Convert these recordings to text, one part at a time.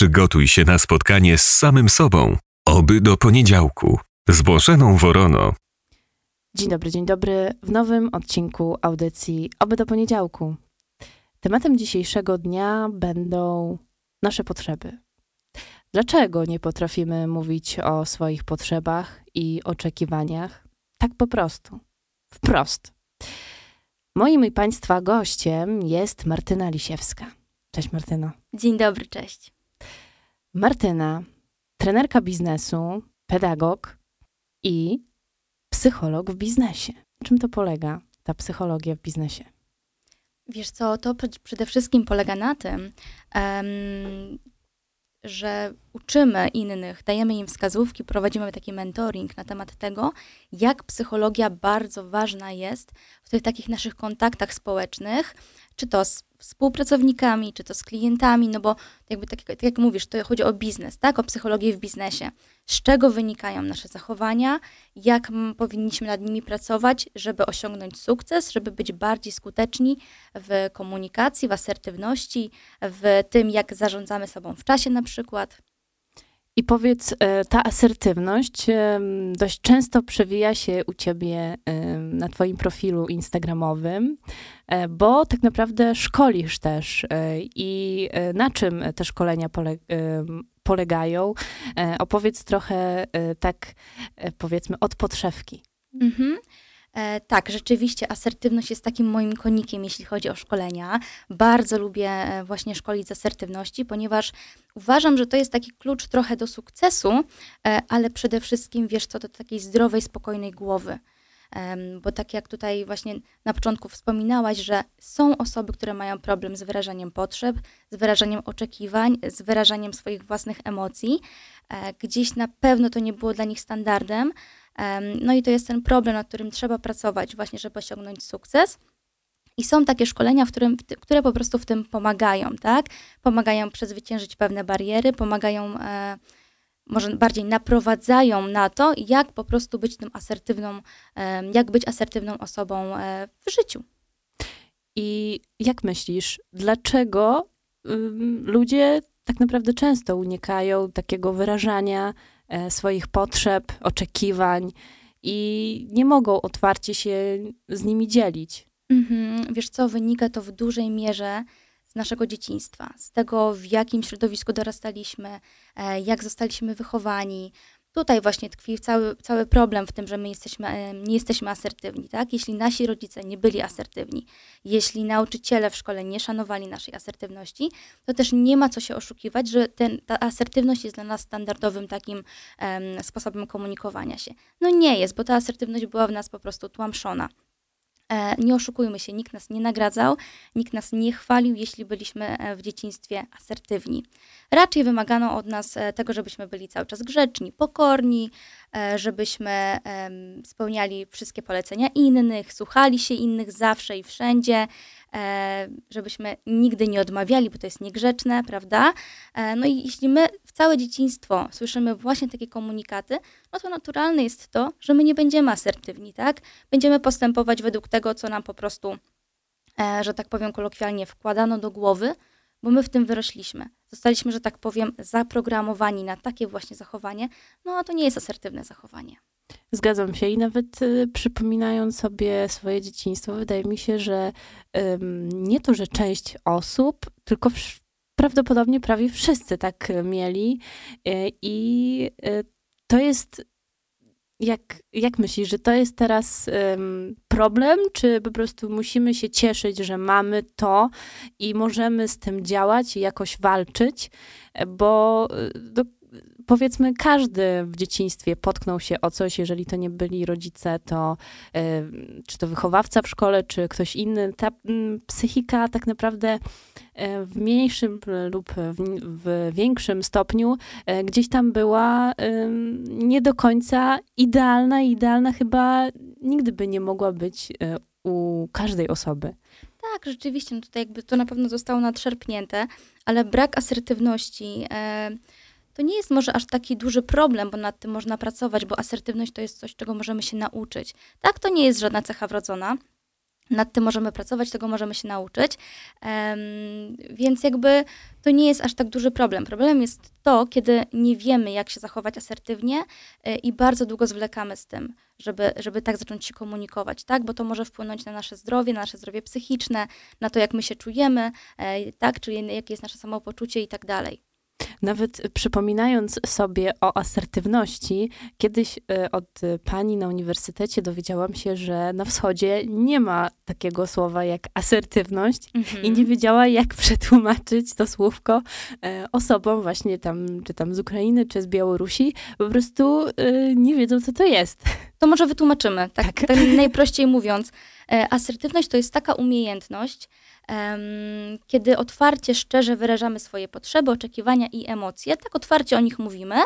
Przygotuj się na spotkanie z samym sobą. Oby do poniedziałku. Z Bożeną Worono. Dzień dobry, dzień dobry w nowym odcinku audycji Oby do poniedziałku. Tematem dzisiejszego dnia będą nasze potrzeby. Dlaczego nie potrafimy mówić o swoich potrzebach i oczekiwaniach? Tak po prostu. Wprost. Moim i Państwa gościem jest Martyna Lisiewska. Cześć Martyno. Dzień dobry, cześć. Martyna, trenerka biznesu, pedagog i psycholog w biznesie. Czym to polega, ta psychologia w biznesie? Wiesz co, to przede wszystkim polega na tym, um, że uczymy innych, dajemy im wskazówki, prowadzimy taki mentoring na temat tego, jak psychologia bardzo ważna jest w tych takich naszych kontaktach społecznych, czy to z współpracownikami, czy to z klientami, no bo jakby tak, tak, jak mówisz, to chodzi o biznes, tak, o psychologię w biznesie. Z czego wynikają nasze zachowania, jak powinniśmy nad nimi pracować, żeby osiągnąć sukces, żeby być bardziej skuteczni w komunikacji, w asertywności, w tym, jak zarządzamy sobą w czasie na przykład. I powiedz, e, ta asertywność dość często przewija się u ciebie na twoim profilu instagramowym, e, bo tak naprawdę szkolisz też. E, I na czym te szkolenia polegają? Opowiedz trochę tak, powiedzmy, od podszewki. Mhm. E, tak, rzeczywiście asertywność jest takim moim konikiem, jeśli chodzi o szkolenia. Bardzo lubię e, właśnie szkolić z asertywności, ponieważ uważam, że to jest taki klucz trochę do sukcesu, e, ale przede wszystkim, wiesz co, do takiej zdrowej, spokojnej głowy. Bo tak jak tutaj właśnie na początku wspominałaś, że są osoby, które mają problem z wyrażaniem potrzeb, z wyrażaniem oczekiwań, z wyrażaniem swoich własnych emocji. Gdzieś na pewno to nie było dla nich standardem, no i to jest ten problem, nad którym trzeba pracować właśnie, żeby osiągnąć sukces. I są takie szkolenia, w którym, które po prostu w tym pomagają, tak? Pomagają przezwyciężyć pewne bariery, pomagają, e, może bardziej naprowadzają na to, jak po prostu być tym asertywną, e, jak być asertywną osobą e, w życiu. I jak myślisz, dlaczego y, ludzie tak naprawdę często unikają takiego wyrażania swoich potrzeb, oczekiwań i nie mogą otwarcie się z nimi dzielić. Mhm. Wiesz co, wynika to w dużej mierze z naszego dzieciństwa, z tego, w jakim środowisku dorastaliśmy, e, jak zostaliśmy wychowani, Tutaj właśnie tkwi cały, cały problem w tym, że my jesteśmy, nie jesteśmy asertywni, tak? Jeśli nasi rodzice nie byli asertywni, jeśli nauczyciele w szkole nie szanowali naszej asertywności, to też nie ma co się oszukiwać, że ten, ta asertywność jest dla nas standardowym takim um, sposobem komunikowania się. No nie jest, bo ta asertywność była w nas po prostu tłamszona. E, nie oszukujmy się, nikt nas nie nagradzał, nikt nas nie chwalił, jeśli byliśmy e, w dzieciństwie asertywni. Raczej wymagano od nas e, tego, żebyśmy byli cały czas grzeczni, pokorni, żebyśmy spełniali wszystkie polecenia innych, słuchali się innych zawsze i wszędzie, żebyśmy nigdy nie odmawiali, bo to jest niegrzeczne, prawda? No i jeśli my w całe dzieciństwo słyszymy właśnie takie komunikaty, no to naturalne jest to, że my nie będziemy asertywni, tak? Będziemy postępować według tego, co nam po prostu, e, że tak powiem kolokwialnie, wkładano do głowy, bo my w tym wyrośliśmy. Zostaliśmy, że tak powiem, zaprogramowani na takie właśnie zachowanie, no a to nie jest asertywne zachowanie. Zgadzam się i nawet y, przypominając sobie swoje dzieciństwo, wydaje mi się, że nie to, że część osób, tylko prawdopodobnie prawie wszyscy tak mieli. Y, i y, to jest jak, jak myślisz, że to jest teraz problem, czy po prostu musimy się cieszyć, że mamy to i możemy z tym działać i jakoś walczyć, bo do, powiedzmy, każdy w dzieciństwie potknął się o coś, jeżeli to nie byli rodzice, to y, czy to wychowawca w szkole, czy ktoś inny. Ta y, psychika tak naprawdę y, w mniejszym lub w, większym stopniu e, gdzieś tam była nie do końca idealna i idealna chyba nigdy by nie mogła być u każdej osoby. Tak, rzeczywiście, no tutaj jakby to na pewno zostało nadszerpnięte, ale brak asertywności, e, to nie jest może aż taki duży problem, bo nad tym można pracować, bo asertywność to jest coś, czego możemy się nauczyć. Tak, to nie jest żadna cecha wrodzona. nad tym możemy pracować, tego możemy się nauczyć. Um, więc jakby to nie jest aż tak duży problem. Problem jest to, kiedy nie wiemy, jak się zachować asertywnie y, i bardzo długo zwlekamy z tym, żeby, żeby tak zacząć się komunikować, tak? Bo to może wpłynąć na nasze zdrowie, na nasze zdrowie psychiczne, na to, jak my się czujemy, y, tak? Czyli jakie jest nasze samopoczucie i tak dalej. Nawet przypominając sobie o asertywności, kiedyś e, od pani na uniwersytecie dowiedziałam się, że na wschodzie nie ma takiego słowa jak asertywność mhm. i nie wiedziała, jak przetłumaczyć to słówko e, osobom właśnie tam, czy tam z Ukrainy, czy z Białorusi. Po prostu e, nie wiedzą, co to jest. To może wytłumaczymy, tak, tak. tak najprościej mówiąc. Asertywność to jest taka umiejętność, kiedy otwarcie, szczerze wyrażamy swoje potrzeby, oczekiwania i emocje. Tak otwarcie o nich mówimy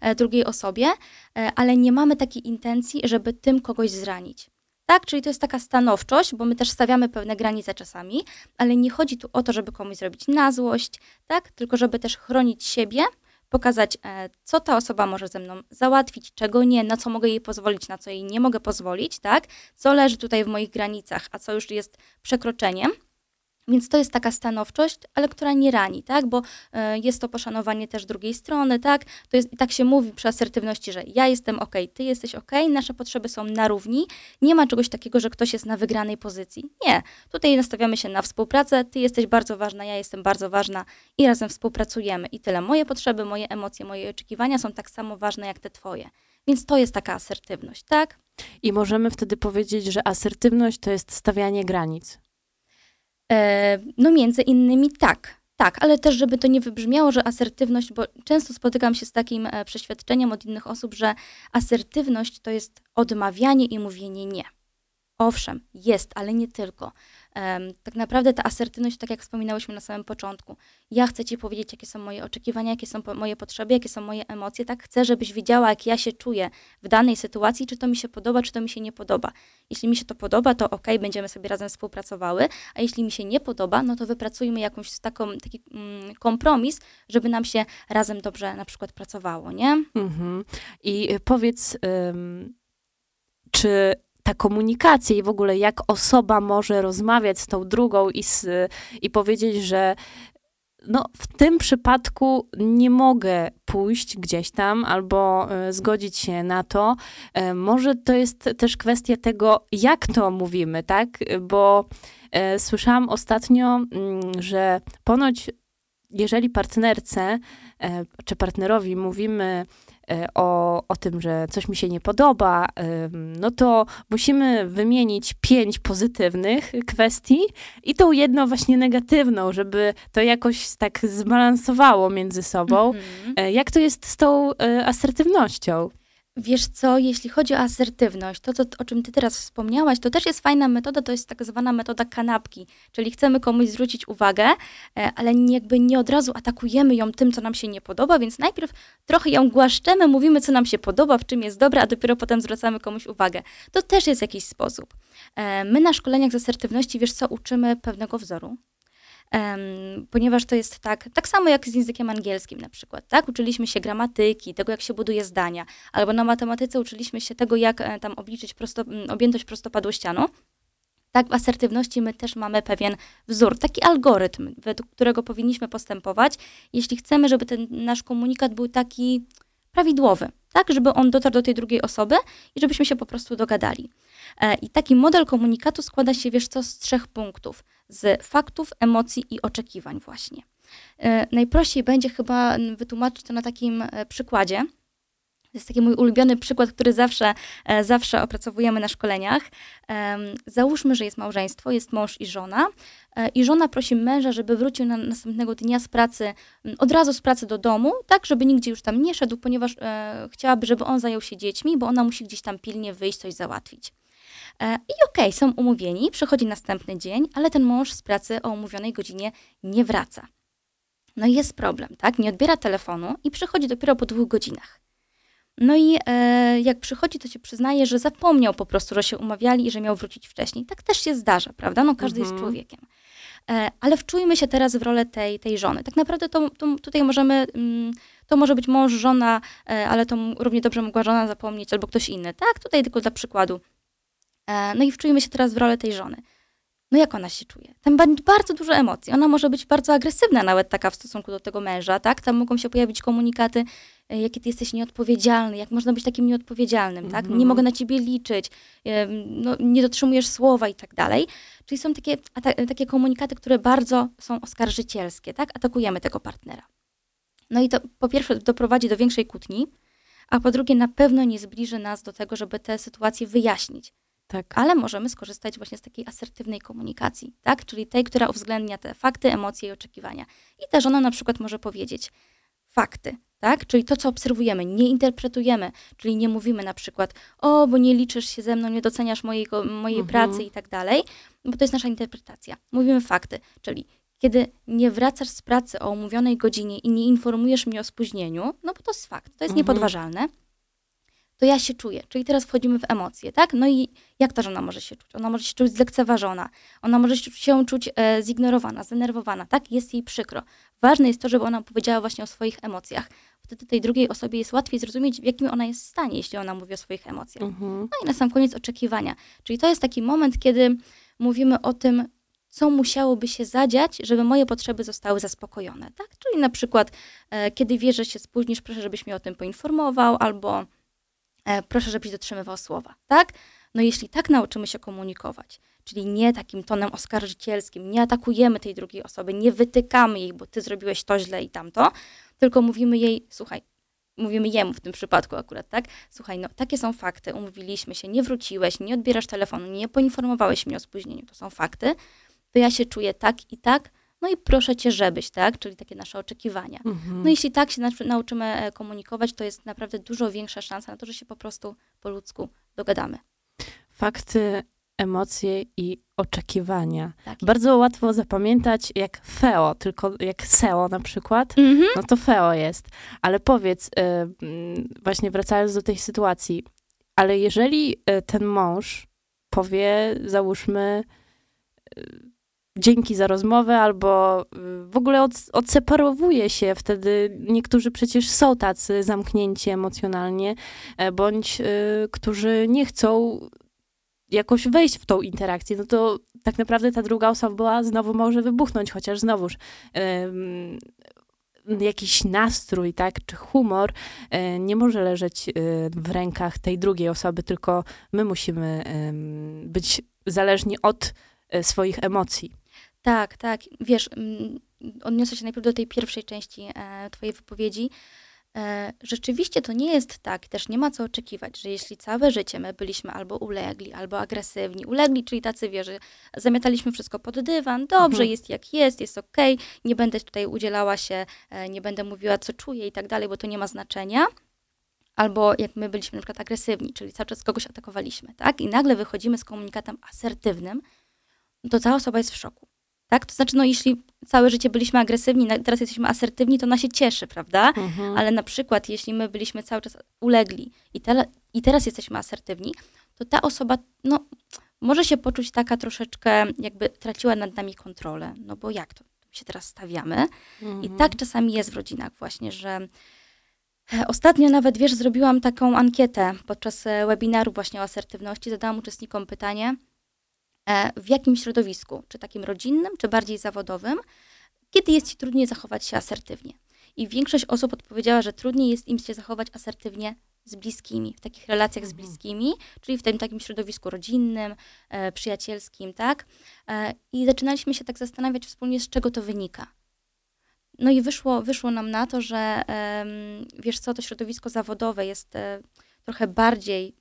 e, drugiej osobie, e, ale nie mamy takiej intencji, żeby tym kogoś zranić. Tak, czyli to jest taka stanowczość, bo my też stawiamy pewne granice czasami, ale nie chodzi tu o to, żeby komuś zrobić na złość, tak, tylko żeby też chronić siebie, pokazać, e, co ta osoba może ze mną załatwić, czego nie, na co mogę jej pozwolić, na co jej nie mogę pozwolić, tak, co leży tutaj w moich granicach, a co już jest przekroczeniem. Więc to jest taka stanowczość, ale która nie rani, tak? Bo y, jest to poszanowanie też drugiej strony, tak? To jest, tak się mówi przy asertywności, że ja jestem ok, ty jesteś ok, nasze potrzeby są na równi. Nie ma czegoś takiego, że ktoś jest na wygranej pozycji. Nie. Tutaj nastawiamy się na współpracę, ty jesteś bardzo ważna, ja jestem bardzo ważna i razem współpracujemy. I tyle. Moje potrzeby, moje emocje, moje oczekiwania są tak samo ważne jak te twoje. Więc to jest taka asertywność, tak? I możemy wtedy powiedzieć, że asertywność to jest stawianie granic. E, no między innymi tak. Tak, ale też, żeby to nie wybrzmiało, że asertywność, bo często spotykam się z takim e, przeświadczeniem od innych osób, że asertywność to jest odmawianie i mówienie nie. Owszem, jest, ale nie tylko. Tak naprawdę ta asertywność, tak jak wspominałyśmy na samym początku, ja chcę Ci powiedzieć, jakie są moje oczekiwania, jakie są moje potrzeby, jakie są moje emocje, tak? Chcę, żebyś wiedziała, jak ja się czuję w danej sytuacji, czy to mi się podoba, czy to mi się nie podoba. Jeśli mi się to podoba, to ok, będziemy sobie razem współpracowały, a jeśli mi się nie podoba, no to wypracujmy jakąś taką, taki mm, kompromis, żeby nam się razem dobrze na przykład pracowało, nie? Mhm. I powiedz, czy ta komunikacja i w ogóle jak osoba może rozmawiać z tą drugą i, z, i powiedzieć, że no, w tym przypadku nie mogę pójść gdzieś tam albo y, zgodzić się na to. Y, może to jest też kwestia tego, jak to mówimy, tak? Bo y, słyszałam ostatnio, y, że ponoć jeżeli partnerce czy partnerowi mówimy E, o, o tym, że coś mi się nie podoba, no to musimy wymienić pięć pozytywnych kwestii i tą jedną właśnie negatywną, żeby to jakoś tak zbalansowało między sobą. Mhm. Jak to jest z tą e, asertywnością? Wiesz co, jeśli chodzi o asertywność, to, to o czym ty teraz wspomniałaś, to też jest fajna metoda, to jest tak zwana metoda kanapki, czyli chcemy komuś zwrócić uwagę, e, ale jakby nie od razu atakujemy ją tym, co nam się nie podoba, więc najpierw trochę ją głaszczemy, mówimy, co nam się podoba, w czym jest dobra, a dopiero potem zwracamy komuś uwagę. To też jest jakiś sposób. E, my na szkoleniach z asertywności, wiesz co, uczymy pewnego wzoru, ponieważ to jest tak, tak samo jak z językiem angielskim na przykład, tak? Uczyliśmy się gramatyki, tego jak się buduje zdania, albo na matematyce uczyliśmy się tego, jak e, tam obliczyć prosto, objętość prostopadłościaną. Tak, w asertywności my też mamy pewien wzór, taki algorytm, według którego powinniśmy postępować, jeśli chcemy, żeby ten nasz komunikat był taki prawidłowy, tak, żeby on dotarł do tej drugiej osoby i żebyśmy się po prostu dogadali. E, I taki model komunikatu składa się, wiesz co, z trzech punktów. Z faktów, emocji i oczekiwań właśnie. E, najprościej będzie chyba wytłumaczyć to na takim e, przykładzie. To jest taki mój ulubiony przykład, który zawsze, zawsze opracowujemy na szkoleniach. Załóżmy, że jest małżeństwo, jest mąż i żona, i żona prosi męża, żeby wrócił na następnego dnia z pracy, od razu z pracy do domu, tak, żeby nigdzie już tam nie szedł, ponieważ chciałaby, żeby on zajął się dziećmi, bo ona musi gdzieś tam pilnie wyjść, coś załatwić. E, I okej, okay, są umówieni, przychodzi następny dzień, ale ten mąż z pracy o umówionej godzinie nie wraca. No i jest problem, tak? Nie odbiera telefonu i przychodzi dopiero po dwóch godzinach. No i e, jak przychodzi, to się przyznaje, że zapomniał po prostu, że się umawiali i że miał wrócić wcześniej. Tak też się zdarza, prawda? No każdy mhm. jest człowiekiem. E, ale wczujmy się teraz w rolę tej, tej żony. Tak naprawdę to, to tutaj możemy, mm, to może być mąż, żona, e, ale to równie dobrze mogła żona zapomnieć albo ktoś inny, tak? Tutaj tylko dla przykładu. E, no i wczujmy się teraz w rolę tej żony. no jak ona się czuje? Tam bardzo dużo emocji. Ona może być bardzo agresywna nawet taka w stosunku do tego męża, tak? Tam mogą się pojawić komunikaty, e, jakie ty jesteś nieodpowiedzialny, jak można być takim nieodpowiedzialnym, tak? Nie Mhm. mogę na ciebie liczyć, em, no, nie dotrzymujesz słowa i tak dalej. Czyli są takie, takie komunikaty, które bardzo są oskarżycielskie, tak? Atakujemy tego partnera. No i to po pierwsze doprowadzi do większej kłótni, a po drugie na pewno nie zbliży nas do tego, żeby te sytuacje wyjaśnić Tak. ale możemy skorzystać właśnie z takiej asertywnej komunikacji, tak? Czyli tej, która uwzględnia te fakty, emocje i oczekiwania. I ta żona na przykład może powiedzieć fakty, tak? Czyli to, co obserwujemy, nie interpretujemy, czyli nie mówimy na przykład, o, bo nie liczysz się ze mną, nie doceniasz mojego, mojej Mhm. pracy i tak dalej, bo to jest nasza interpretacja. Mówimy fakty, czyli kiedy nie wracasz z pracy o umówionej godzinie i nie informujesz mnie o spóźnieniu, no bo to jest fakt, to jest Mhm. niepodważalne, to ja się czuję. Czyli teraz wchodzimy w emocje, tak? No i jak ta żona może się czuć? Ona może się czuć zlekceważona, ona może się- czuć e, zignorowana, zdenerwowana, tak? Jest jej przykro. Ważne jest to, żeby ona powiedziała właśnie o swoich emocjach. Wtedy tej drugiej osobie jest łatwiej zrozumieć, w jakim ona jest stanie, jeśli ona mówi o swoich emocjach. Mhm. No i na sam koniec oczekiwania. Czyli to jest taki moment, kiedy mówimy o tym, co musiałoby się zadziać, żeby moje potrzeby zostały zaspokojone. Tak? Czyli na przykład, e, kiedy wiesz, że się spóźnisz, proszę, żebyś mnie o tym poinformował, albo proszę, żebyś dotrzymywał słowa. Tak? No jeśli tak nauczymy się komunikować, czyli nie takim tonem oskarżycielskim, nie atakujemy tej drugiej osoby, nie wytykamy jej, bo ty zrobiłeś to źle i tamto, tylko mówimy jej, słuchaj, mówimy jemu w tym przypadku akurat, tak? Słuchaj, no takie są fakty, umówiliśmy się, nie wróciłeś, nie odbierasz telefonu, nie poinformowałeś mnie o spóźnieniu, to są fakty, to ja się czuję tak i tak, no i proszę cię, żebyś, tak? Czyli takie nasze oczekiwania. Mhm. No jeśli tak się nau- nauczymy e, komunikować, to jest naprawdę dużo większa szansa na to, że się po prostu po ludzku dogadamy. Fakty, emocje i oczekiwania. Tak. Bardzo łatwo zapamiętać jak feo, tylko jak seo na przykład. Mhm. No to feo jest. Ale powiedz, y, mm, właśnie wracając do tej sytuacji, ale jeżeli y, ten mąż powie, załóżmy, dzięki za rozmowę, albo y, w ogóle od, odseparowuje się, wtedy niektórzy przecież są tacy zamknięci emocjonalnie, e, bądź y, którzy nie chcą jakoś wejść w tą interakcję, no to tak naprawdę ta druga osoba znowu może wybuchnąć, chociaż znowuż jakiś nastrój, tak, czy humor e, nie może leżeć e, w rękach tej drugiej osoby, tylko my musimy być zależni od e, swoich emocji. Tak, tak. Wiesz, mm, odniosę się najpierw do tej pierwszej części e, Twojej wypowiedzi. E, rzeczywiście to nie jest tak, też nie ma co oczekiwać, że jeśli całe życie my byliśmy albo ulegli, albo agresywni, ulegli, czyli tacy, wiesz, że zamiataliśmy wszystko pod dywan, dobrze, Mhm. jest jak jest, jest okej, nie będę tutaj udzielała się, e, nie będę mówiła, co czuję i tak dalej, bo to nie ma znaczenia. Albo jak my byliśmy na przykład agresywni, czyli cały czas kogoś atakowaliśmy, tak? I nagle wychodzimy z komunikatem asertywnym, to ta osoba jest w szoku. Tak? To znaczy, no jeśli całe życie byliśmy agresywni, teraz jesteśmy asertywni, to ona się cieszy, prawda? Ale na przykład, jeśli my byliśmy cały czas ulegli i, tele, i teraz jesteśmy asertywni, to ta osoba, no, może się poczuć taka troszeczkę, jakby traciła nad nami kontrolę. No bo jak to? się teraz stawiamy? I Mhm. tak czasami jest w rodzinach właśnie, że e, ostatnio nawet, wiesz, zrobiłam taką ankietę podczas e, webinaru właśnie o asertywności. Zadałam uczestnikom pytanie, w jakim środowisku, czy takim rodzinnym, czy bardziej zawodowym, kiedy jest ci trudniej zachować się asertywnie. I większość osób odpowiedziała, że trudniej jest im się zachować asertywnie z bliskimi, w takich relacjach z Mhm. bliskimi, czyli w tym takim środowisku rodzinnym, e, przyjacielskim, tak? E, I zaczynaliśmy się tak zastanawiać wspólnie, z czego to wynika. No i wyszło, wyszło nam na to, że em, wiesz co, to środowisko zawodowe jest e, trochę bardziej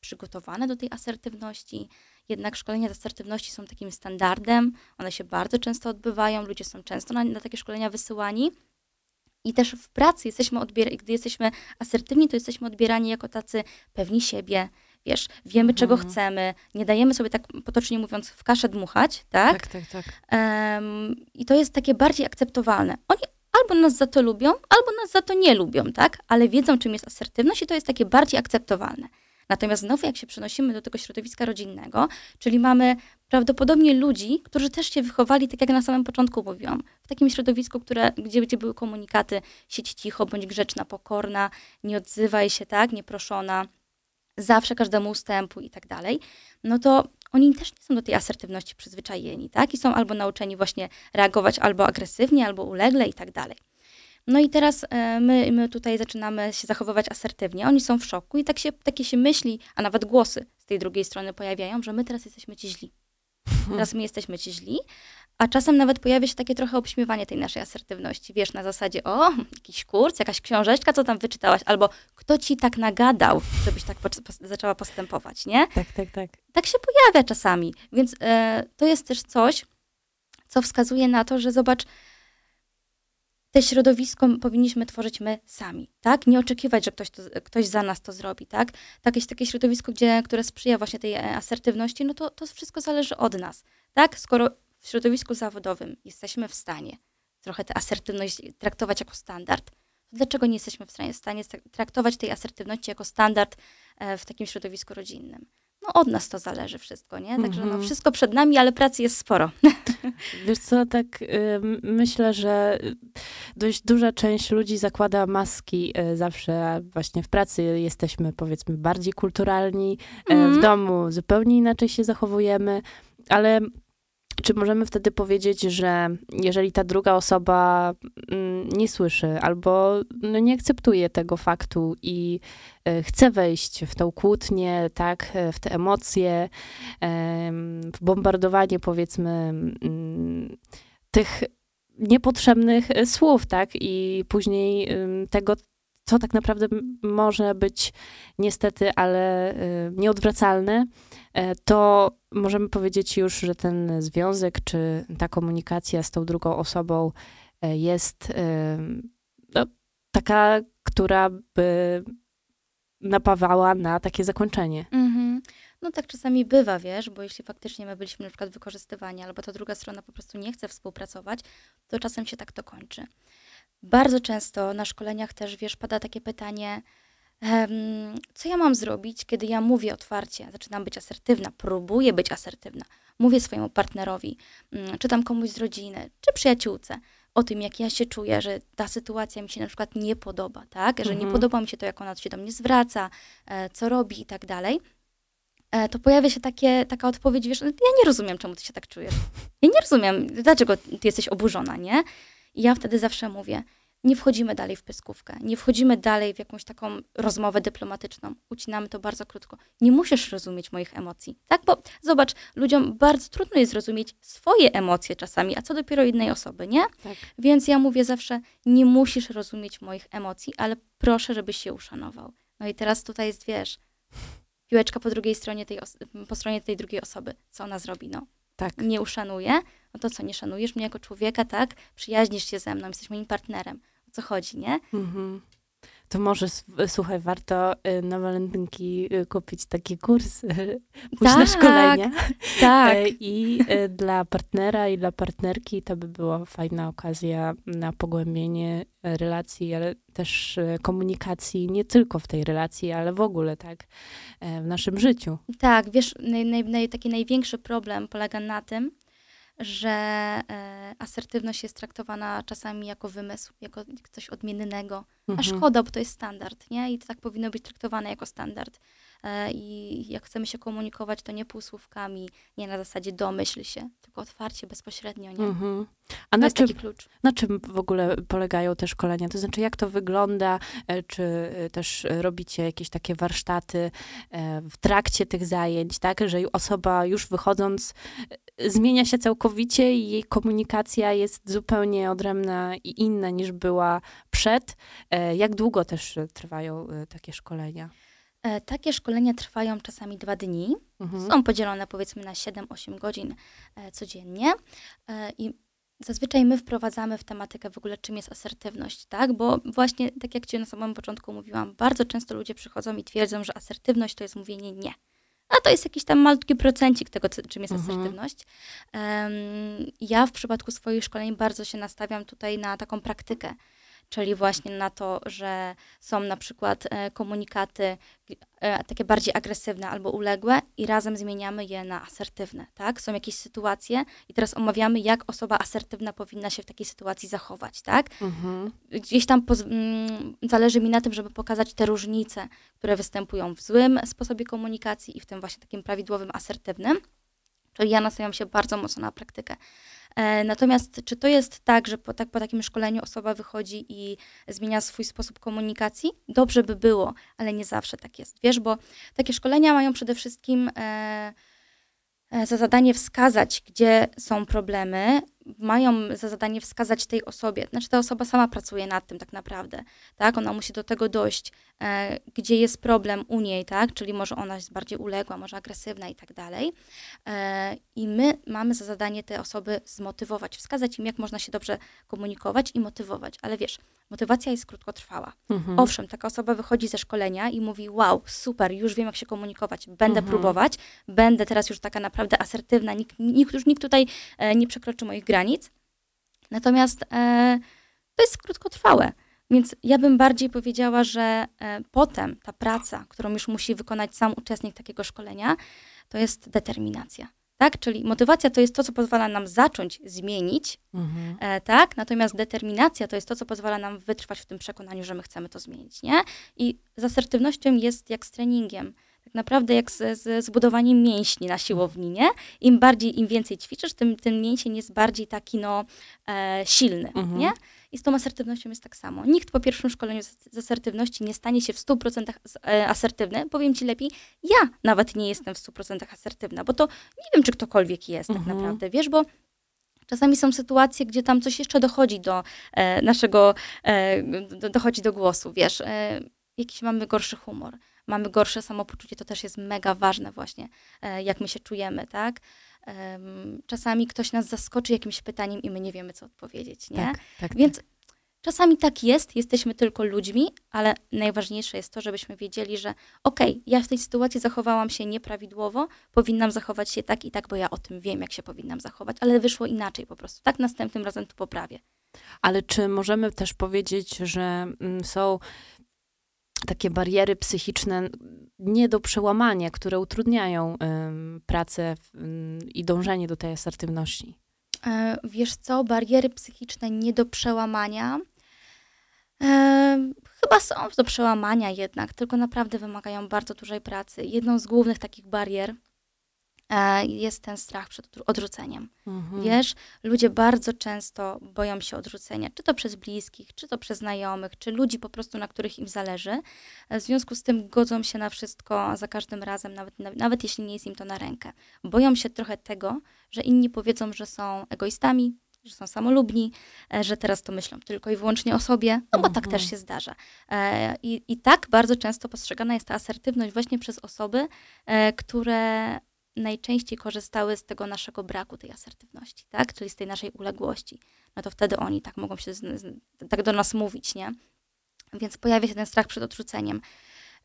przygotowane do tej asertywności. Jednak szkolenia z asertywności są takim standardem. One się bardzo często odbywają, ludzie są często na, na takie szkolenia wysyłani. I też w pracy jesteśmy odbier- gdy jesteśmy asertywni, to jesteśmy odbierani jako tacy pewni siebie. Wiesz, wiemy, czego Mhm. chcemy, nie dajemy sobie tak potocznie mówiąc w kaszę dmuchać, tak? tak, tak, tak. Em, I to jest takie bardziej akceptowalne. Oni albo nas za to lubią, albo nas za to nie lubią, tak? Ale wiedzą, czym jest asertywność i to jest takie bardziej akceptowalne. Natomiast znowu, jak się przenosimy do tego środowiska rodzinnego, czyli mamy prawdopodobnie ludzi, którzy też się wychowali, tak jak na samym początku mówiłam, w takim środowisku, które, gdzie, gdzie były komunikaty, siedź cicho, bądź grzeczna, pokorna, nie odzywaj się, tak, nieproszona, zawsze każdemu ustępu i tak dalej, no to oni też nie są do tej asertywności przyzwyczajeni, tak? I są albo nauczeni właśnie reagować albo agresywnie, albo ulegle i tak dalej. No i teraz e, my, my tutaj zaczynamy się zachowywać asertywnie. Oni są w szoku i tak się, takie się myśli, a nawet głosy z tej drugiej strony pojawiają, że my teraz jesteśmy ci źli. Teraz my jesteśmy ci źli, a czasem nawet pojawia się takie trochę obśmiewanie tej naszej asertywności. Wiesz, na zasadzie, o, jakiś kurs, jakaś książeczka, co tam wyczytałaś, albo kto ci tak nagadał, żebyś tak po, po, zaczęła postępować, nie? Tak, tak, tak. Tak się pojawia czasami. Więc e, to jest też coś, co wskazuje na to, że zobacz, te środowisko powinniśmy tworzyć my sami, tak? Nie oczekiwać, że ktoś, to, ktoś za nas to zrobi, tak? Jakieś takie środowisko, gdzie, które sprzyja właśnie tej e, asertywności, no to, to wszystko zależy od nas, tak? Skoro w środowisku zawodowym jesteśmy w stanie trochę tę asertywność traktować jako standard, to dlaczego nie jesteśmy w stanie, w stanie traktować tej asertywności jako standard e, w takim środowisku rodzinnym? no od nas to zależy wszystko, nie? Także no, Mhm. wszystko przed nami, ale pracy jest sporo. Wiesz co, tak myślę, że dość duża część ludzi zakłada maski y, zawsze. Właśnie w pracy jesteśmy powiedzmy bardziej kulturalni, Mhm. w domu zupełnie inaczej się zachowujemy, ale czy możemy wtedy powiedzieć, że jeżeli ta druga osoba mm, nie słyszy albo no, nie akceptuje tego faktu i e, chce wejść w tą kłótnię, tak, e, w te emocje, em, w bombardowanie powiedzmy mm, tych niepotrzebnych e, słów, tak, i później tego, co tak naprawdę może być niestety, ale nieodwracalne, to możemy powiedzieć już, że ten związek, czy ta komunikacja z tą drugą osobą e, jest ym, no, taka, która by napawała na takie zakończenie. Mhm. No tak czasami bywa, wiesz, bo jeśli faktycznie my byliśmy na przykład wykorzystywani, albo ta druga strona po prostu nie chce współpracować, to czasem się tak to kończy. Bardzo często na szkoleniach też, wiesz, pada takie pytanie, co ja mam zrobić, kiedy ja mówię otwarcie, zaczynam być asertywna, próbuję być asertywna, mówię swojemu partnerowi, mm, czy tam komuś z rodziny, czy przyjaciółce, o tym, jak ja się czuję, że ta sytuacja mi się na przykład nie podoba, tak? Że nie Mhm. podoba mi się to, jak ona się do mnie zwraca, e, co robi i tak dalej e, to pojawia się takie, taka odpowiedź, wiesz, ja nie rozumiem, czemu ty się tak czujesz. Ja nie rozumiem, dlaczego ty jesteś oburzona, nie? I ja wtedy zawsze mówię, nie wchodzimy dalej w pyskówkę, nie wchodzimy dalej w jakąś taką rozmowę dyplomatyczną. Ucinamy to bardzo krótko. Nie musisz rozumieć moich emocji, tak? Bo zobacz, ludziom bardzo trudno jest zrozumieć swoje emocje czasami, a co dopiero innej osoby, nie? Tak. Więc ja mówię zawsze, nie musisz rozumieć moich emocji, ale proszę, żebyś się uszanował. No i teraz tutaj jest, wiesz, piłeczka po drugiej stronie tej, po stronie tej drugiej osoby. Co ona zrobi? No, Tak. nie uszanuje. No to co, nie szanujesz mnie jako człowieka, tak? Przyjaźnisz się ze mną, jesteś moim partnerem. Co chodzi, nie? Mhm. To może, słuchaj, warto y, na walentynki y, kupić taki kurs, y, pójść na Tak, szkolenia. Tak. E, I dla partnera i dla partnerki to by była fajna okazja na pogłębienie relacji, ale też komunikacji, nie tylko w tej relacji, ale w ogóle, tak, w naszym życiu. Tak, wiesz, naj, naj, naj, taki największy problem polega na tym, że e, asertywność jest traktowana czasami jako wymysł, jako coś odmiennego. A Mhm. szkoda, bo to jest standard, nie? I to tak powinno być traktowane jako standard. E, I jak chcemy się komunikować, to nie półsłówkami, nie na zasadzie domyśl się, tylko otwarcie, bezpośrednio, nie? Mhm. A To na jest czym, taki klucz. na czym w ogóle polegają te szkolenia? To znaczy, jak to wygląda? E, Czy e, też robicie jakieś takie warsztaty w trakcie tych zajęć, tak? Że osoba już wychodząc zmienia się całkowicie i jej komunikacja jest zupełnie odrębna i inna niż była przed. Jak długo też trwają takie szkolenia? E, takie szkolenia trwają czasami dwa dni. Mhm. Są podzielone powiedzmy na 7-8 godzin e, codziennie. E, I zazwyczaj my wprowadzamy w tematykę w ogóle, czym jest asertywność, tak? Bo właśnie, tak jak ci na samym początku mówiłam, bardzo często ludzie przychodzą i twierdzą, że asertywność to jest mówienie nie. A to jest jakiś tam malutki procencik tego, czym jest Mhm. asertywność. Em, ja w przypadku swoich szkoleń bardzo się nastawiam tutaj na taką praktykę, czyli właśnie na to, że są na przykład e, komunikaty e, takie bardziej agresywne albo uległe i razem zmieniamy je na asertywne, tak? Są jakieś sytuacje i teraz omawiamy, jak osoba asertywna powinna się w takiej sytuacji zachować, tak? Mhm. Gdzieś tam mm, zależy mi na tym, żeby pokazać te różnice, które występują w złym sposobie komunikacji i w tym właśnie takim prawidłowym, asertywnym. Czyli ja nastawiam się bardzo mocno na praktykę. E, Natomiast czy to jest tak, że po, tak, po takim szkoleniu osoba wychodzi i zmienia swój sposób komunikacji? Dobrze by było, ale nie zawsze tak jest. Wiesz, bo takie szkolenia mają przede wszystkim e, e, za zadanie wskazać, gdzie są problemy, mają za zadanie wskazać tej osobie. Znaczy ta osoba sama pracuje nad tym tak naprawdę, tak? Ona musi do tego dojść, e, gdzie jest problem u niej, tak? Czyli może ona jest bardziej uległa, może agresywna i tak dalej. E, I my mamy za zadanie te osoby zmotywować, wskazać im, jak można się dobrze komunikować i motywować. Ale wiesz, motywacja jest krótkotrwała. Mhm. Owszem, taka osoba wychodzi ze szkolenia i mówi: Wow, super, już wiem, jak się komunikować, będę Mhm. próbować, będę teraz już taka naprawdę asertywna, nikt, nikt, już nikt tutaj e, nie przekroczy moich granic. Natomiast e, to jest krótkotrwałe. Więc ja bym bardziej powiedziała, że e, potem ta praca, którą już musi wykonać sam uczestnik takiego szkolenia, to jest determinacja. Tak? Czyli motywacja to jest to, co pozwala nam zacząć zmienić, Mhm. E, tak? Natomiast determinacja to jest to, co pozwala nam wytrwać w tym przekonaniu, że my chcemy to zmienić, nie? I z asertywnością jest jak z treningiem. Tak naprawdę jak z, z, z budowaniem mięśni na siłowni, nie? Im bardziej, im więcej ćwiczysz, tym ten mięsień jest bardziej taki, no, e, silny, Mhm. nie? I z tą asertywnością jest tak samo. Nikt po pierwszym szkoleniu z, asertywności nie stanie się w 100% z- e, asertywny. Powiem ci lepiej, ja nawet nie jestem w 100% asertywna, bo to nie wiem, czy ktokolwiek jest tak Mhm. naprawdę, wiesz, bo Czasami są sytuacje, gdzie tam coś jeszcze dochodzi do e, naszego, e, do, dochodzi do głosu, wiesz, e, jakiś mamy gorszy humor, mamy gorsze samopoczucie, to też jest mega ważne właśnie, e, jak my się czujemy, tak? Czasami ktoś nas zaskoczy jakimś pytaniem i my nie wiemy, co odpowiedzieć, nie? Tak, tak, Więc czasami tak jest, jesteśmy tylko ludźmi, ale najważniejsze jest to, żebyśmy wiedzieli, że okej, ja w tej sytuacji zachowałam się nieprawidłowo, powinnam zachować się tak i tak, bo ja o tym wiem, jak się powinnam zachować, ale wyszło inaczej po prostu. Tak następnym razem to poprawię. Ale czy możemy też powiedzieć, że mm, są takie bariery psychiczne nie do przełamania, które utrudniają pracę i dążenie do tej asertywności? E, wiesz co, bariery psychiczne nie do przełamania. E, chyba są do przełamania jednak, tylko naprawdę wymagają bardzo dużej pracy. Jedną z głównych takich barier jest ten strach przed odrzu- odrzuceniem. Mhm. Wiesz, ludzie bardzo często boją się odrzucenia, czy to przez bliskich, czy to przez znajomych, czy ludzi po prostu, na których im zależy. E, W związku z tym godzą się na wszystko za każdym razem, nawet, nawet jeśli nie jest im to na rękę. Boją się trochę tego, że inni powiedzą, że są egoistami, że są samolubni, e, że teraz to myślą tylko i wyłącznie o sobie, no bo tak Mhm. też się zdarza. E, I, I tak bardzo często postrzegana jest ta asertywność właśnie przez osoby, e, które najczęściej korzystały z tego naszego braku tej asertywności, tak? Czyli z tej naszej uległości. No to wtedy oni tak mogą się z, z, tak do nas mówić, nie? Więc pojawia się ten strach przed odrzuceniem.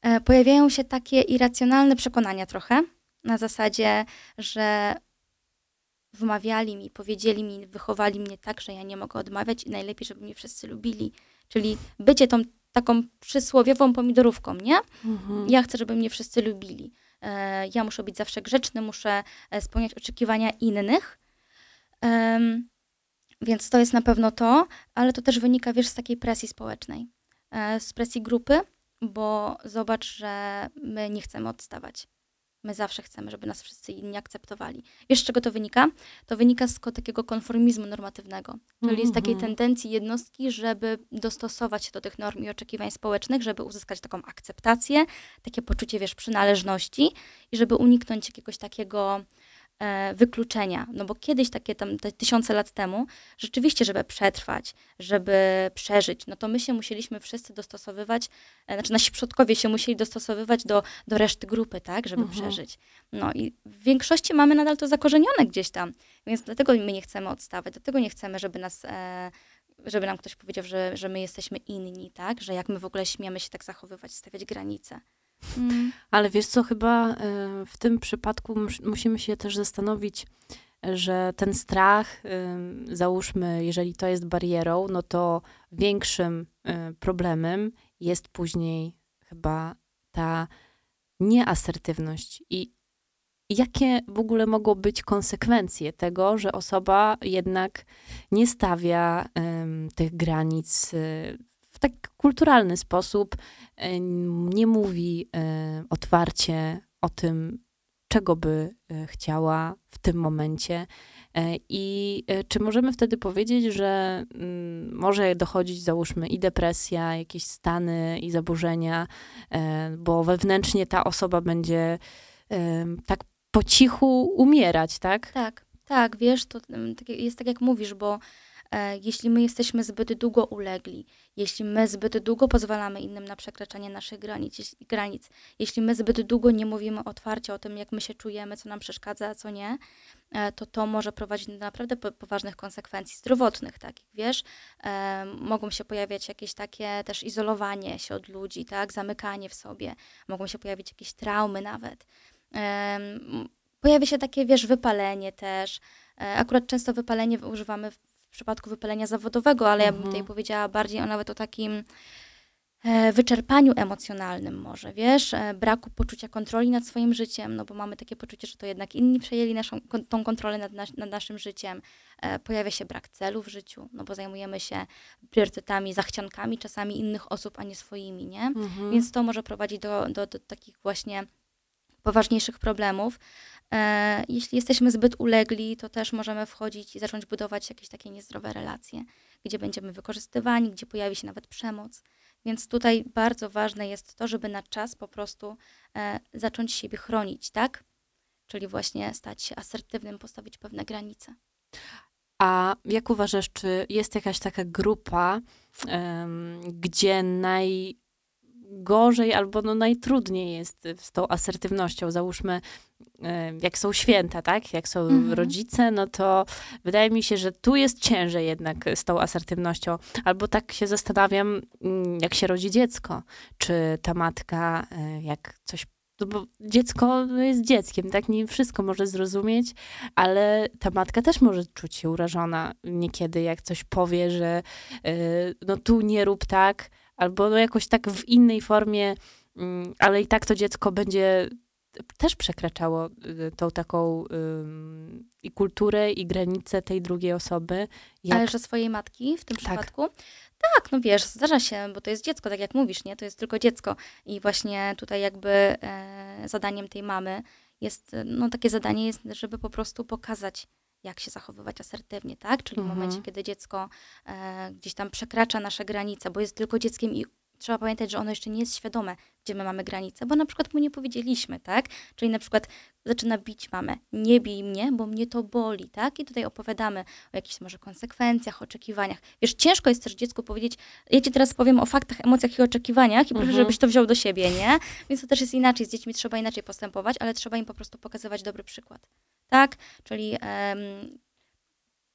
E, pojawiają się takie irracjonalne przekonania trochę, na zasadzie, że wmawiali mi, powiedzieli mi, wychowali mnie tak, że ja nie mogę odmawiać i najlepiej, żeby mnie wszyscy lubili. Czyli bycie tą taką przysłowiową pomidorówką, nie? Mhm. Ja chcę, żeby mnie wszyscy lubili. E, Ja muszę być zawsze grzeczny, muszę e, spełniać oczekiwania innych. Więc to jest na pewno to, ale to też wynika, wiesz, z takiej presji społecznej, e, z presji grupy, bo zobacz, że my nie chcemy odstawać. My zawsze chcemy, żeby nas wszyscy inni akceptowali. Wiesz, z czego to wynika? To wynika z takiego konformizmu normatywnego, czyli z takiej Mhm. tendencji jednostki, żeby dostosować się do tych norm i oczekiwań społecznych, żeby uzyskać taką akceptację, takie poczucie, wiesz, przynależności i żeby uniknąć jakiegoś takiego wykluczenia. No bo kiedyś, takie tam te tysiące lat temu, rzeczywiście, żeby przetrwać, żeby przeżyć, no to my się musieliśmy wszyscy dostosowywać, e, znaczy nasi przodkowie się musieli dostosowywać do, do reszty grupy, tak, żeby Mhm. przeżyć. No i w większości mamy nadal to zakorzenione gdzieś tam, więc dlatego my nie chcemy odstawać, dlatego nie chcemy, żeby nas... E, żeby nam ktoś powiedział, że, że my jesteśmy inni, tak? Że jak my w ogóle śmiemy się tak zachowywać, stawiać granice. Mm. Ale wiesz co, chyba y, w tym przypadku mus- musimy się też zastanowić, że ten strach, y, załóżmy, jeżeli to jest barierą, no to większym y, problemem jest później chyba ta nieasertywność. I jakie w ogóle mogą być konsekwencje tego, że osoba jednak nie stawia tych granic tak kulturalny sposób, y, nie mówi y, otwarcie o tym, czego by e, chciała w tym momencie. E, I e, czy możemy wtedy powiedzieć, że mm, może dochodzić, załóżmy, i depresja, jakieś stany i zaburzenia, e, bo wewnętrznie ta osoba będzie e, tak po cichu umierać, tak? Tak, tak, wiesz, to mm, jest tak jak mówisz, bo e, jeśli my jesteśmy zbyt długo ulegli, jeśli my zbyt długo pozwalamy innym na przekraczanie naszych granic, granic, jeśli my zbyt długo nie mówimy otwarcie o tym, jak my się czujemy, co nam przeszkadza, a co nie, e, to to może prowadzić do naprawdę po- poważnych konsekwencji zdrowotnych takich, wiesz. E, mogą się pojawiać jakieś takie też izolowanie się od ludzi, tak, zamykanie w sobie, mogą się pojawić jakieś traumy nawet. Pojawia się takie, wiesz, wypalenie też. E, Akurat często wypalenie używamy w, przypadku wypalenia zawodowego, ale ja bym Mhm. tutaj powiedziała bardziej o nawet o takim e, wyczerpaniu emocjonalnym może, wiesz, e, braku poczucia kontroli nad swoim życiem, no bo mamy takie poczucie, że to jednak inni przejęli naszą, tą kontrolę nad, nas, nad naszym życiem. E, Pojawia się brak celu w życiu, no bo zajmujemy się priorytetami, zachciankami czasami innych osób, a nie swoimi, nie? Mhm. Więc to może prowadzić do, do, do takich właśnie poważniejszych problemów. E, jeśli jesteśmy zbyt ulegli, to też możemy wchodzić i zacząć budować jakieś takie niezdrowe relacje, gdzie będziemy wykorzystywani, gdzie pojawi się nawet przemoc. Więc tutaj bardzo ważne jest to, żeby na czas po prostu e, zacząć siebie chronić, tak? Czyli właśnie stać się asertywnym, postawić pewne granice. A jak uważasz, czy jest jakaś taka grupa, em, gdzie najgorzej albo no najtrudniej jest z tą asertywnością? Załóżmy, e, jak są święta, tak? Jak są Mhm. rodzice, no to wydaje mi się, że tu jest ciężej jednak z tą asertywnością. Albo tak się zastanawiam, mm, jak się rodzi dziecko. Czy ta matka, e, jak coś no bo dziecko jest dzieckiem, tak? Nie wszystko może zrozumieć, ale ta matka też może czuć się urażona niekiedy, jak coś powie, że y, no tu nie rób tak, albo no jakoś tak w innej formie, mm, ale i tak to dziecko będzie też przekraczało y, tą taką ym, i kulturę, i granicę tej drugiej osoby. Jak... Ale że swojej matki w tym Tak. przypadku? Tak, no wiesz, zdarza się, bo to jest dziecko, tak jak mówisz, nie? To jest tylko dziecko. I właśnie tutaj jakby e, zadaniem tej mamy jest, no takie zadanie jest, żeby po prostu pokazać, jak się zachowywać asertywnie, tak? Czyli w Mhm. momencie, kiedy dziecko e, gdzieś tam przekracza nasze granice, bo jest tylko dzieckiem i trzeba pamiętać, że ono jeszcze nie jest świadome, gdzie my mamy granice, bo na przykład mu nie powiedzieliśmy, tak? Czyli na przykład zaczyna bić mamę, nie bij mnie, bo mnie to boli, tak? I tutaj opowiadamy o jakichś może konsekwencjach, oczekiwaniach. Wiesz, ciężko jest też dziecku powiedzieć, ja ci teraz powiem o faktach, emocjach i oczekiwaniach i proszę, Mhm. żebyś to wziął do siebie, nie? Więc to też jest inaczej, z dziećmi trzeba inaczej postępować, ale trzeba im po prostu pokazywać dobry przykład, tak? Czyli em,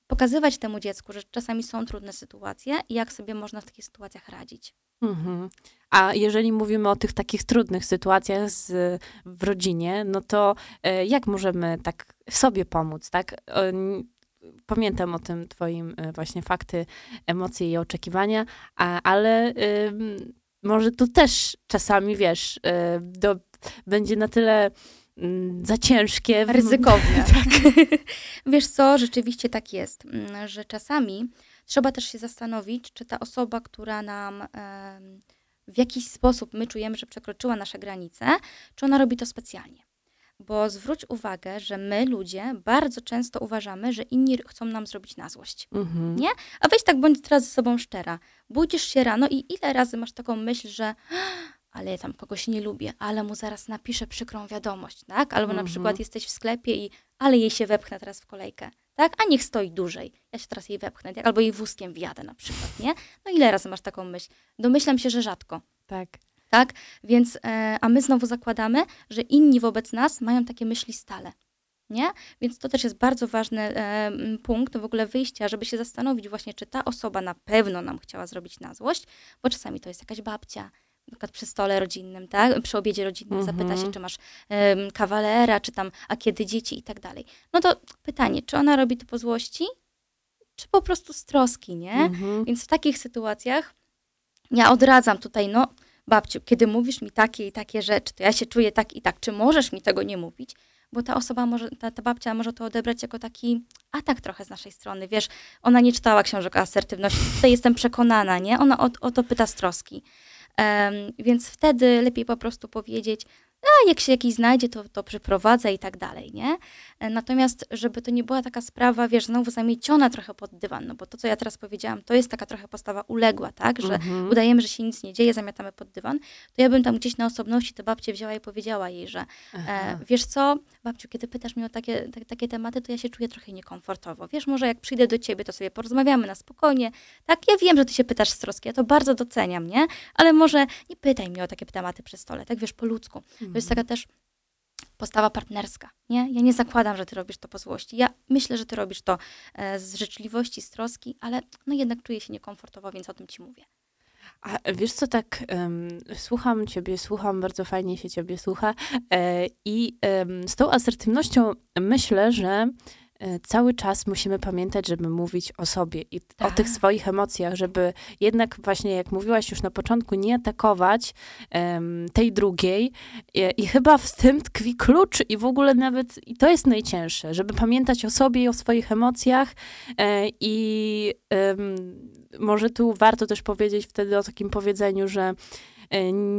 pokazywać temu dziecku, że czasami są trudne sytuacje i jak sobie można w takich sytuacjach radzić. Mhm. A jeżeli mówimy o tych takich trudnych sytuacjach z, w rodzinie, no to e, jak możemy tak sobie pomóc, tak? Pamiętam o tym twoim e, właśnie fakty, emocje i oczekiwania, a, ale ym, może tu też czasami, wiesz, e, do, będzie na tyle za ciężkie. ryzykowne. Wiesz co, rzeczywiście tak jest, mm, że czasami trzeba też się zastanowić, czy ta osoba, która nam w jakiś sposób my czujemy, że przekroczyła nasze granice, czy ona robi to specjalnie. Bo zwróć uwagę, że my ludzie bardzo często uważamy, że inni chcą nam zrobić na złość. Mhm. Nie? A weź tak bądź teraz ze sobą szczera. Budzisz się rano i ile razy masz taką myśl, że ale ja tam kogoś nie lubię, ale mu zaraz napiszę przykrą wiadomość, tak? Albo na Mhm. przykład jesteś w sklepie i ale jej się wepchnę teraz w kolejkę, tak? A niech stoi dłużej. Ja się teraz jej wepchnę, tak? Albo jej wózkiem wjadę na przykład, nie? No ile razy masz taką myśl? Domyślam się, że rzadko Tak. tak? Więc, e, a my znowu zakładamy, że inni wobec nas mają takie myśli stale. Nie? Więc to też jest bardzo ważny e, punkt w ogóle wyjścia, żeby się zastanowić właśnie, czy ta osoba na pewno nam chciała zrobić na złość, bo czasami to jest jakaś babcia, na przykład przy stole rodzinnym, tak? Przy obiedzie rodzinnym Mhm. zapyta się, czy masz em, kawalera, czy tam, a kiedy dzieci i tak dalej. No to pytanie, czy ona robi to po złości, czy po prostu z troski, nie? Mhm. Więc w takich sytuacjach ja odradzam tutaj, no babciu, kiedy mówisz mi takie i takie rzeczy, to ja się czuję tak i tak, czy możesz mi tego nie mówić? Bo ta osoba może, ta, ta babcia może to odebrać jako taki atak trochę z naszej strony, wiesz, ona nie czytała książek o asertywności, tutaj jestem przekonana, nie? Ona o, o to pyta z troski. Więc wtedy lepiej po prostu powiedzieć, a jak się jakiś znajdzie, to, to przyprowadzę i tak dalej, nie? E, Natomiast, żeby to nie była taka sprawa, wiesz, znowu zamieciona trochę pod dywan, no bo to, co ja teraz powiedziałam, to jest taka trochę postawa uległa, tak? Że Mhm. udajemy, że się nic nie dzieje, zamiatamy pod dywan, to ja bym tam gdzieś na osobności tę babcię wzięła i powiedziała jej, że e, wiesz co, babciu, kiedy pytasz mnie o takie, ta, takie tematy, to ja się czuję trochę niekomfortowo. Wiesz, może jak przyjdę do ciebie, to sobie porozmawiamy na spokojnie. Tak, ja wiem, że ty się pytasz z troski, ja to bardzo doceniam, nie? Ale może nie pytaj mnie o takie tematy przy stole, tak wiesz, po ludzku. To jest taka też postawa partnerska, nie? Ja nie zakładam, że ty robisz to po złości. Ja myślę, że ty robisz to e, z życzliwości, z troski, ale no jednak czuję się niekomfortowo, więc o tym ci mówię. A wiesz co, tak em, słucham ciebie, słucham, bardzo fajnie się ciebie słucha e, i em, z tą asertywnością myślę, że cały czas musimy pamiętać, żeby mówić o sobie i o Tak. tych swoich emocjach, żeby jednak właśnie, jak mówiłaś już na początku, nie atakować em, tej drugiej I, i chyba w tym tkwi klucz i w ogóle nawet, i to jest najcięższe, żeby pamiętać o sobie i o swoich emocjach e, i em, może tu warto też powiedzieć wtedy o takim powiedzeniu, że e,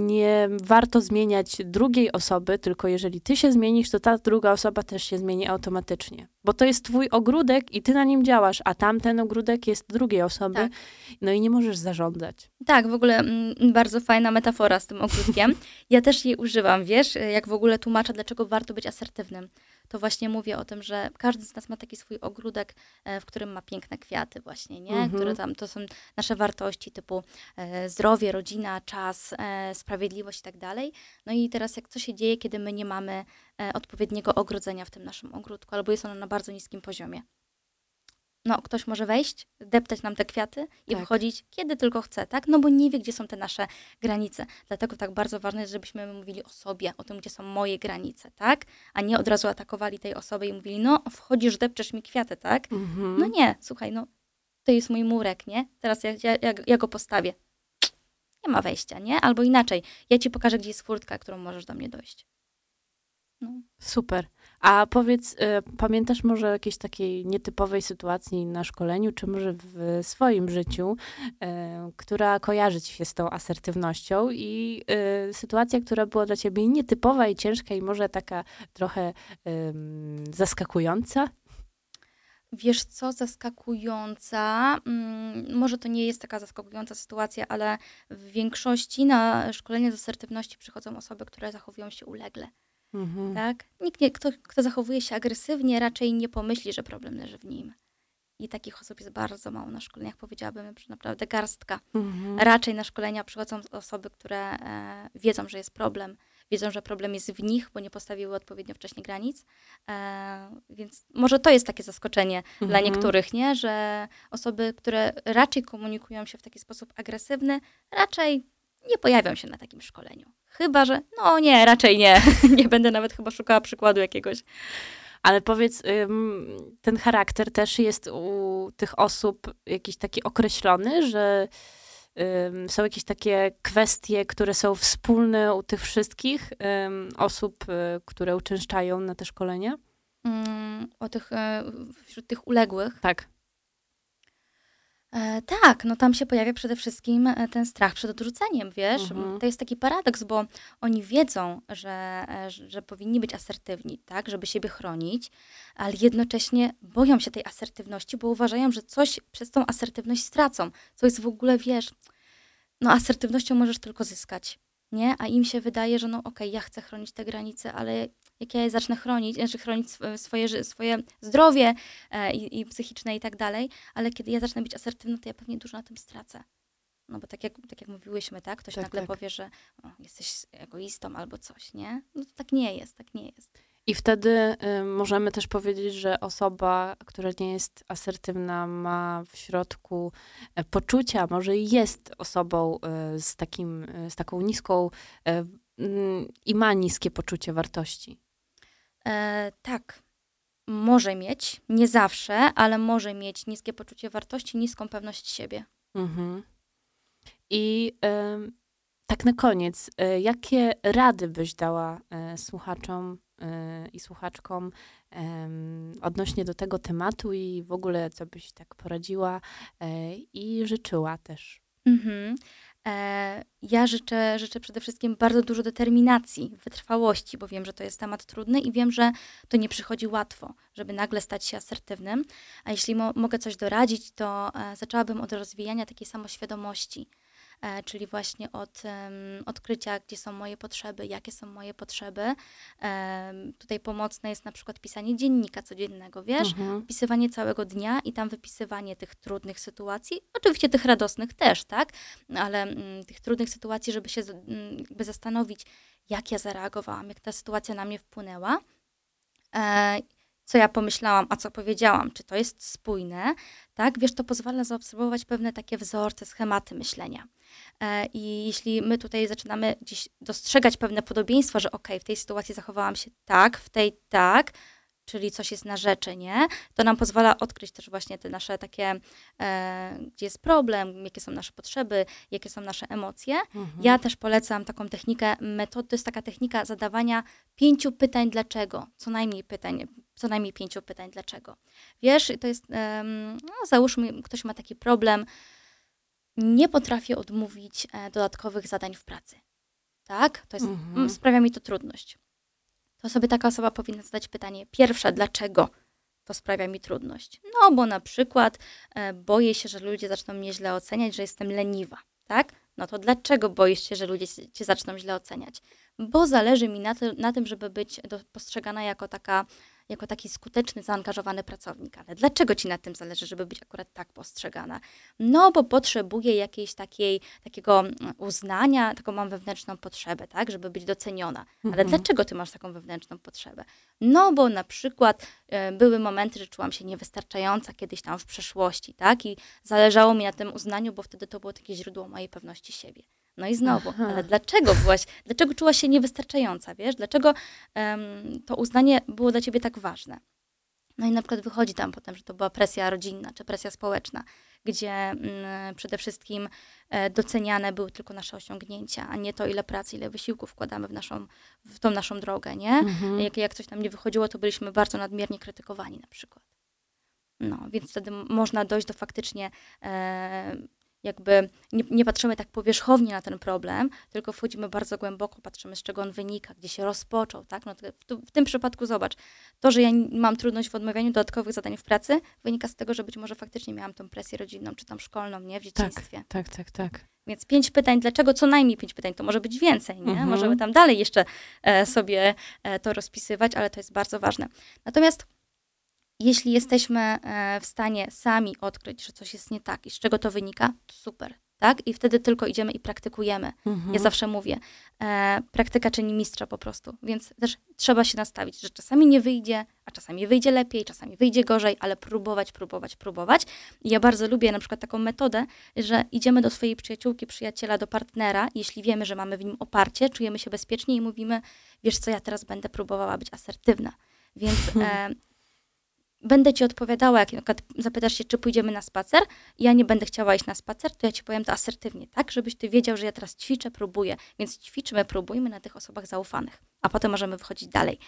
nie warto zmieniać drugiej osoby, tylko jeżeli ty się zmienisz, to ta druga osoba też się zmieni automatycznie. Bo to jest twój ogródek i ty na nim działasz, a tamten ogródek jest drugiej osoby. Tak. No i nie możesz zarządzać. Tak, w ogóle mm, bardzo fajna metafora z tym ogródkiem. Ja też jej używam, wiesz, jak w ogóle tłumaczę, dlaczego warto być asertywnym. To właśnie mówię o tym, że każdy z nas ma taki swój ogródek, e, w którym ma piękne kwiaty właśnie, nie? Mhm. Które tam, to są nasze wartości typu e, zdrowie, rodzina, czas, e, sprawiedliwość i tak dalej. No i teraz jak co się dzieje, kiedy my nie mamy odpowiedniego ogrodzenia w tym naszym ogródku, albo jest ono na bardzo niskim poziomie. No, ktoś może wejść, deptać nam te kwiaty i Tak. wychodzić kiedy tylko chce, tak? No bo nie wie, gdzie są te nasze granice. Dlatego tak bardzo ważne jest, żebyśmy mówili o sobie, o tym, gdzie są moje granice, tak? A nie od razu atakowali tej osoby i mówili, no wchodzisz, depczesz mi kwiaty, tak? Mhm. No nie, słuchaj, no to jest mój murek, nie? Teraz ja, ja, ja, ja go postawię. Nie ma wejścia, nie? Albo inaczej, ja ci pokażę, gdzie jest furtka, którą możesz do mnie dojść. No. Super. A powiedz, e, pamiętasz może jakiejś takiej nietypowej sytuacji na szkoleniu, czy może w swoim życiu, e, która kojarzy ci się z tą asertywnością i e, sytuacja, która była dla ciebie nietypowa i ciężka i może taka trochę zaskakująca? Wiesz co, zaskakująca, mm, może to nie jest taka zaskakująca sytuacja, ale w większości na szkolenie z asertywności przychodzą osoby, które zachowują się ulegle, Mhm. tak? Nikt, nie, kto, kto zachowuje się agresywnie, raczej nie pomyśli, że problem leży w nim. I takich osób jest bardzo mało na szkoleniach, powiedziałabym, że naprawdę garstka. Mhm. Raczej na szkolenia przychodzą osoby, które e, wiedzą, że jest problem, wiedzą, że problem jest w nich, bo nie postawiły odpowiednio wcześnie granic. E, więc może to jest takie zaskoczenie dla Mhm. niektórych, nie? że osoby, które raczej komunikują się w taki sposób agresywny, raczej nie pojawią się na takim szkoleniu. Chyba, że no nie, raczej nie. nie będę nawet chyba szukała przykładu jakiegoś. Ale powiedz, ten charakter też jest u tych osób jakiś taki określony, że są jakieś takie kwestie, które są wspólne u tych wszystkich osób, y, które uczęszczają na te szkolenia? Mm, o tych, e, wśród tych uległych. Tak. E, tak, no tam się pojawia przede wszystkim e, ten strach przed odrzuceniem, wiesz? Mhm. To jest taki paradoks, bo oni wiedzą, że, e, że że powinni być asertywni, tak, żeby siebie chronić, ale jednocześnie boją się tej asertywności, bo uważają, że coś przez tą asertywność stracą. Co jest w ogóle, wiesz, no asertywnością możesz tylko zyskać, nie? A im się wydaje, że no okej, ja chcę chronić te granice, ale jak ja je zacznę chronić, znaczy chronić sw- swoje, swoje zdrowie e, i, i psychiczne i tak dalej, ale kiedy ja zacznę być asertywna, to ja pewnie dużo na tym stracę. No bo tak jak, tak jak mówiłyśmy, tak? Ktoś Tak, nagle tak. powie, że o, jesteś egoistą albo coś, nie? No to tak nie jest, tak nie jest. I wtedy y, możemy też powiedzieć, że osoba, która nie jest asertywna, ma w środku e, poczucia, może jest osobą e, z, takim, e, z taką niską mm, i ma niskie poczucie wartości. E, tak, może mieć, nie zawsze, ale może mieć niskie poczucie wartości, niską pewność siebie. Mhm. I tak na koniec, jakie rady byś dała e, słuchaczom i słuchaczkom odnośnie do tego tematu i w ogóle co byś tak poradziła e, i życzyła też? Mhm. E, ja życzę, życzę przede wszystkim bardzo dużo determinacji, wytrwałości, bo wiem, że to jest temat trudny i wiem, że to nie przychodzi łatwo, żeby nagle stać się asertywnym. A jeśli mo mogę coś doradzić, to e, zaczęłabym od rozwijania takiej samoświadomości. E, czyli właśnie od odkrycia, gdzie są moje potrzeby, jakie są moje potrzeby. Tutaj pomocne jest na przykład pisanie dziennika codziennego, wiesz, Mhm. wpisywanie całego dnia i tam wypisywanie tych trudnych sytuacji, oczywiście tych radosnych też, tak, ale mm, tych trudnych sytuacji, żeby się mm, jakby zastanowić, jak ja zareagowałam, jak ta sytuacja na mnie wpłynęła. E, co ja pomyślałam, a co powiedziałam, czy to jest spójne, tak? Wiesz, to pozwala zaobserwować pewne takie wzorce, schematy myślenia. E, I jeśli my tutaj zaczynamy gdzieś dostrzegać pewne podobieństwa, że okej, w tej sytuacji zachowałam się tak, w tej tak, czyli coś jest na rzeczy, nie? To nam pozwala odkryć też właśnie te nasze takie, e, gdzie jest problem, jakie są nasze potrzeby, jakie są nasze emocje. Mhm. Ja też polecam taką technikę, metod, to jest taka technika zadawania pięciu pytań dlaczego, co najmniej pytań, co najmniej pięciu pytań dlaczego. Wiesz, to jest, em, no załóżmy, ktoś ma taki problem, nie potrafię odmówić e, dodatkowych zadań w pracy. Tak? To jest, Mhm. m, sprawia mi to trudność. To sobie taka osoba powinna zadać pytanie pierwsze, dlaczego to sprawia mi trudność? No, bo na przykład e, boję się, że ludzie zaczną mnie źle oceniać, że jestem leniwa, tak? No to dlaczego boisz się, że ludzie cię- zaczną źle oceniać? Bo zależy mi na, na tym, żeby być do, postrzegana jako, taka, jako taki skuteczny, zaangażowany pracownik. Ale dlaczego ci na tym zależy, żeby być akurat tak postrzegana? No, bo potrzebuję jakiejś takiej, takiego mm, uznania, taką mam wewnętrzną potrzebę, tak, żeby być doceniona. Ale Mhm. dlaczego ty masz taką wewnętrzną potrzebę? No, bo na przykład e, były momenty, że czułam się niewystarczająca kiedyś tam w przeszłości, tak? I zależało mi na tym uznaniu, bo wtedy to było takie źródło mojej pewności siebie. No i znowu, Aha. ale dlaczego byłaś, dlaczego czułaś się niewystarczająca, wiesz? Dlaczego em, to uznanie było dla ciebie tak ważne? No i na przykład wychodzi tam potem, że to była presja rodzinna czy presja społeczna, gdzie mm, przede wszystkim e, doceniane były tylko nasze osiągnięcia, a nie to, ile pracy, ile wysiłku wkładamy w, naszą, w tą naszą drogę, nie? Mhm. Jak, jak coś nam nie wychodziło, to byliśmy bardzo nadmiernie krytykowani na przykład. No, więc wtedy można dojść do faktycznie e, jakby nie, nie patrzymy tak powierzchownie na ten problem, tylko wchodzimy bardzo głęboko, patrzymy z czego on wynika, gdzie się rozpoczął, tak? No w, w tym przypadku zobacz, to, że ja mam trudność w odmawianiu dodatkowych zadań w pracy, wynika z tego, że być może faktycznie miałam tą presję rodzinną, czy tam szkolną, nie? W dzieciństwie. Tak, tak, tak. Więc pięć pytań, dlaczego co najmniej pięć pytań, to może być więcej, nie? Mhm. Możemy tam dalej jeszcze e, sobie e, to rozpisywać, ale to jest bardzo ważne. Natomiast jeśli jesteśmy e, w stanie sami odkryć, że coś jest nie tak i z czego to wynika, to super, tak? I wtedy tylko idziemy i praktykujemy. Mhm. Ja zawsze mówię, e, praktyka czyni mistrza po prostu, więc też trzeba się nastawić, że czasami nie wyjdzie, a czasami wyjdzie lepiej, czasami wyjdzie gorzej, ale próbować, próbować, próbować. I ja bardzo lubię na przykład taką metodę, że idziemy do swojej przyjaciółki, przyjaciela, do partnera, jeśli wiemy, że mamy w nim oparcie, czujemy się bezpiecznie i mówimy, wiesz co, ja teraz będę próbowała być asertywna, więc e, będę ci odpowiadała, jak na przykład zapytasz się, czy pójdziemy na spacer, ja nie będę chciała iść na spacer, to ja ci powiem to asertywnie, tak? Żebyś ty wiedział, że ja teraz ćwiczę, próbuję. Więc ćwiczmy, próbujmy na tych osobach zaufanych, a potem możemy wychodzić dalej.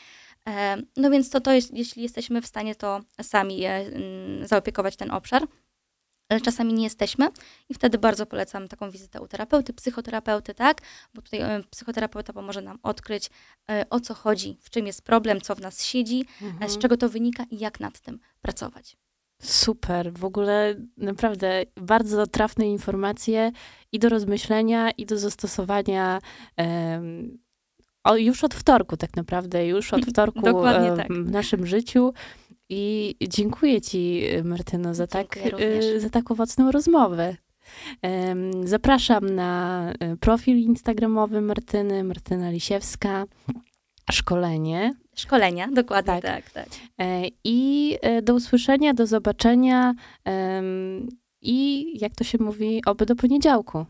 E, no więc to, to jest, jeśli jesteśmy w stanie to sami mm, zaopiekować ten obszar, ale czasami nie jesteśmy i wtedy bardzo polecam taką wizytę u terapeuty, psychoterapeuty, tak? Bo tutaj e, psychoterapeuta pomoże nam odkryć, e, o co chodzi, w czym jest problem, co w nas siedzi, e, Mhm. z czego to wynika i jak nad tym pracować. Super, w ogóle naprawdę bardzo trafne informacje i do rozmyślenia, i do zastosowania em, o, już od wtorku tak naprawdę, już od wtorku tak. w naszym życiu. I dziękuję Ci, Martyno, za tak, również. e, za tak owocną rozmowę. Zapraszam na e, profil instagramowy Martyny, Martyna Lisiewska, szkolenie. Szkolenia, dokładnie Tak. tak, tak. E, I e, do usłyszenia, do zobaczenia i jak to się mówi, oby do poniedziałku.